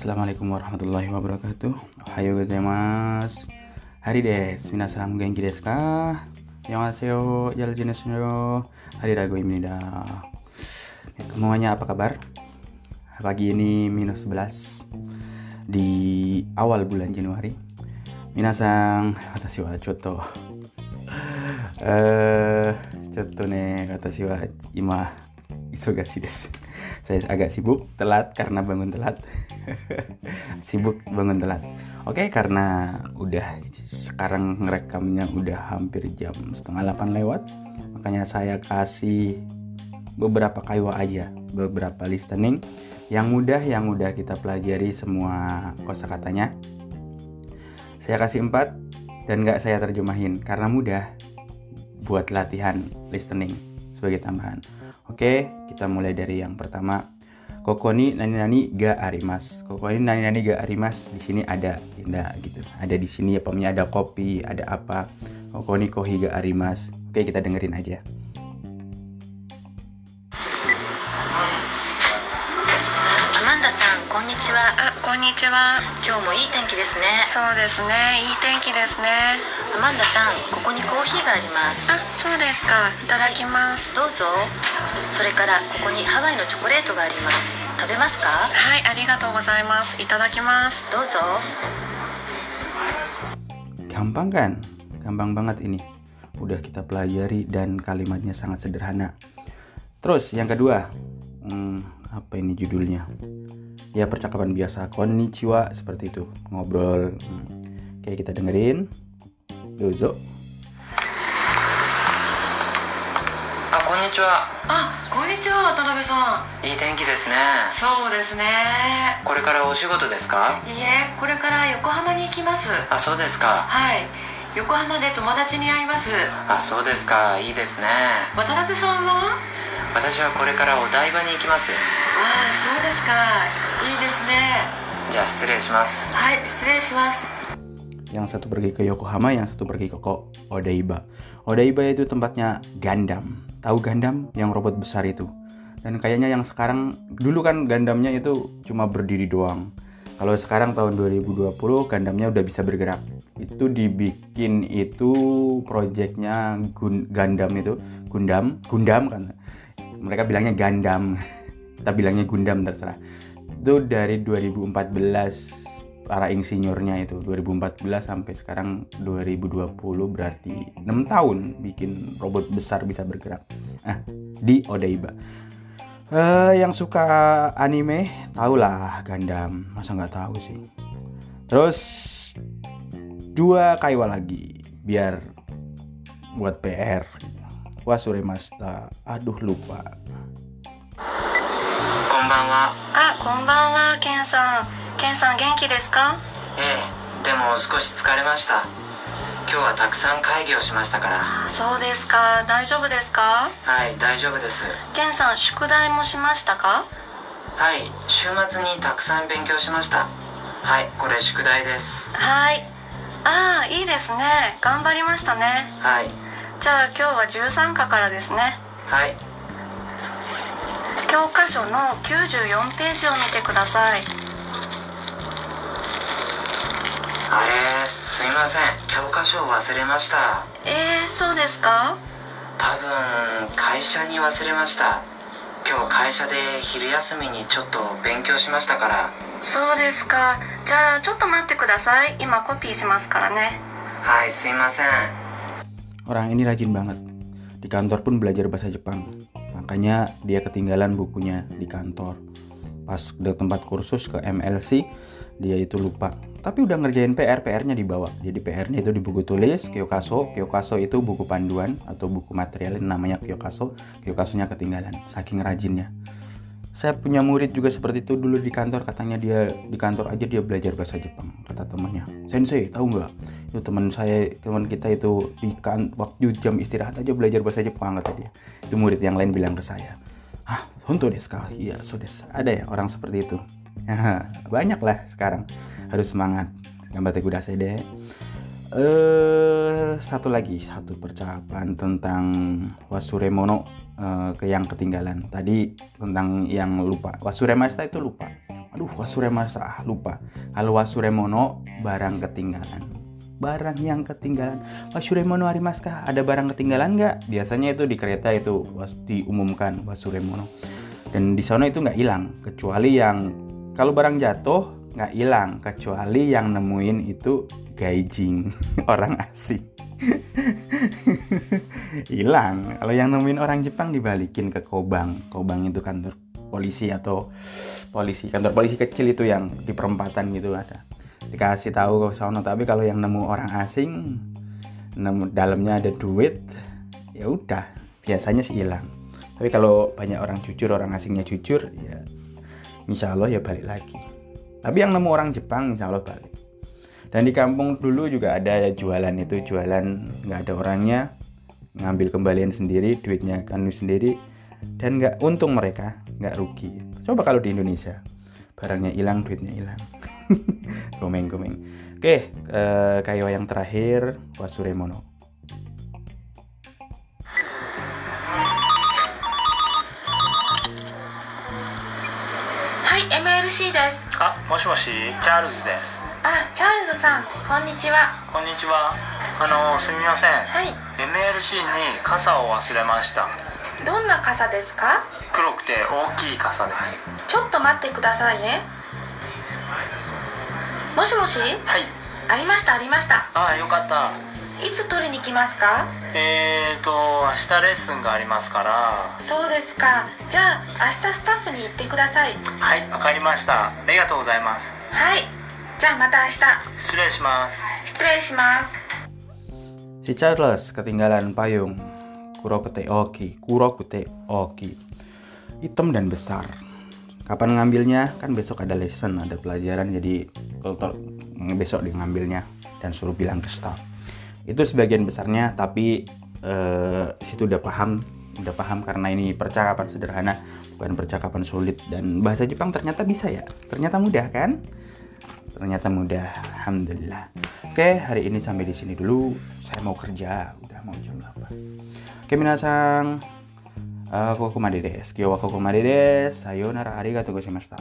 Assalamualaikum warahmatullahi wabarakatuh. Ohayo gozaimasu Hari des, minasan genki desu ka? Annyeonghaseyo, jal jenis Hari rago imnida Semuanya apa kabar? Pagi ini minus 11 Di awal bulan Januari. Minasan, watashi wa choto Eh, choto ne, watashi wa ima isogashi desu saya agak sibuk telat karena bangun telat. Sibuk bangun telat. Oke karena udah sekarang ngerekamnya udah hampir jam setengah 8 lewat makanya saya kasih beberapa kaiwa aja beberapa listening. Yang mudah yang mudah kita pelajari semua kosakatanya. Saya kasih empat dan nggak saya terjemahin karena mudah buat latihan listening sebagai tambahan Oke, kita mulai dari yang pertama. Koko ni nani nani ga arimas. Koko ni nani nani ga arimas. Di sini ada, tidak gitu. Ada di sini apa ada kopi, ada apa. Koko ni kohi ga arimas. Oke, kita dengerin aja. こんにちは。今日もいい天気ですね。そうですね。いい天気ですね。アマンダさんここにコーヒーがあります。あそうですか。いただきます。どうぞ。それからここにハワイのチョコレートがあります。食べますか？はいありがとうございます。いただきます。どうぞ。Gampang kan? Gampang banget ini. Udah kita pelajari dan kalimatnya sangat sederhana. Terus yang kedua. Hmm, apa ini judulnya? Ya percakapan biasa konnichiwa seperti itu. Ngobrol. Hmm. oke kita dengerin. Dozo あこんにちはあこんにちは渡辺さんいい天気ですね。そうですね。これからお仕事ですか？いいえこれから横浜に行きます。あそうですか。はい。横浜で友達に会います。あそうですか。いいですね。渡辺さんは？私はこれからお台場に行きますああそうですかいいですねじゃあ失礼しますはい失礼します yang satu pergi ke Yokohama, yang satu pergi ke Odaiba. Odaiba itu tempatnya Gundam. Tahu Gundam yang robot besar itu? Dan kayaknya yang sekarang dulu kan Gundamnya itu cuma berdiri doang. Kalau sekarang tahun 2020 Gundamnya udah bisa bergerak. Itu dibikin itu projectnya Gundam itu Gundam, Gundam kan. mereka bilangnya Gundam. Kita bilangnya Gundam terserah. Itu dari 2014 para insinyurnya itu. 2014 sampai sekarang 2020 berarti 6 tahun bikin robot besar bisa bergerak. Nah di Odaiba. Uh, yang suka anime tahulah Gundam. Masa nggak tahu sih? Terus dua kaiwa lagi biar buat PR Wasure Masta aduh lupa こんばんはあこんばんはケンさん。ケンさん元気ですか？ええでも少し疲れました。今日はたくさん会議をしましたから。そうですか。大丈夫ですか？はい大丈夫です。ケンさん宿題もしましたか？はい週末にたくさん勉強しました。はいこれ宿題です。はい。ああいいですね。頑張りましたね。はいじゃあ今日は13課からですね。はい。教科書の94ページを見てください。あれすいません。教科書を忘れました。えー、そうですか？多分会社に忘れました。今日会社で昼休みにちょっと勉強しましたから。そうですか。じゃあちょっと待ってください。今コピーしますからね。はいすいません orang ini rajin banget. Di kantor pun belajar bahasa Jepang. Makanya dia ketinggalan bukunya di kantor. Pas ke tempat kursus ke MLC dia itu lupa. Tapi udah ngerjain PR PR-nya dibawa. Jadi PR-nya itu di buku tulis Kyokaso. Kyokaso itu buku panduan atau buku material namanya Kyokaso. Kyokasonya ketinggalan saking rajinnya. Saya punya murid juga seperti itu. Dulu di kantor katanya dia di kantor aja dia belajar bahasa Jepang kata temannya. Sensei tahu nggak itu teman saya teman kita itu di kan waktu jam istirahat aja belajar bahasa Jepang kata dia. Itu murid yang lain bilang ke saya ah honto desu ka? Iya so desu ada ya orang seperti itu. Banyak lah sekarang harus semangat. Gambar kuda deh. Eh satu lagi satu percakapan tentang Wasuremono uh, ke yang ketinggalan. Tadi tentang yang lupa. Wasuremasta itu lupa. Aduh wasuremasa ah, lupa. Kalau wasuremono barang ketinggalan barang yang ketinggalan. Wasuremono arimaska ada barang ketinggalan nggak? Biasanya itu di kereta itu was diumumkan wasuremono dan di sana itu nggak hilang kecuali yang kalau barang jatuh nggak hilang kecuali yang nemuin itu gaijing orang asing. Hilang. Kalau yang nemuin orang Jepang dibalikin ke Kobang. Kobang itu kantor polisi atau polisi kantor polisi kecil itu yang di perempatan gitu ada dikasih tahu ke sana tapi kalau yang nemu orang asing nemu dalamnya ada duit ya udah biasanya sih hilang. Tapi kalau banyak orang jujur orang asingnya jujur ya insya Allah ya balik lagi. Tapi yang nemu orang Jepang insya Allah balik. Dan di kampung dulu juga ada jualan itu jualan nggak ada orangnya ngambil kembalian sendiri duitnya kan sendiri dan nggak untung mereka nggak rugi. Coba kalau di Indonesia barangnya hilang duitnya hilang gomeng gomeng oke eh, kayak yang terakhir wasuremono はい MLC ですあもしもしチャールズです。あチャールズさんこんにちは。こんにちは。あのすみません、はい。MLC に傘を忘れました。どんな傘ですか？黒くて大きい傘です。ちょっと待ってくださいねもしもし？はい。ありましたありました。ああよかった。いつ取りに来ますか？えーと明日レッスンがありますから。そうですか。じゃあ明日スタッフに行ってください。はいわかりました。ありがとうございます。はい。じゃあまた明日。失礼します。失礼します。Si Charles ketinggalan payung. Kurokute oki, kurokute oki. Hitam dan besar. Kapan ngambilnya? Kan besok ada lesson, ada pelajaran. Jadi tel- besok dia ngambilnya dan suruh bilang ke staff. Itu sebagian besarnya, tapi eh, situ udah paham, udah paham karena ini percakapan sederhana, bukan percakapan sulit dan bahasa Jepang ternyata bisa ya. Ternyata mudah kan? ternyata mudah alhamdulillah oke hari ini sampai di sini dulu saya mau kerja udah mau jam 8 oke minasang あここまでです。今日はここまでです。さようなら。ありがとうございました。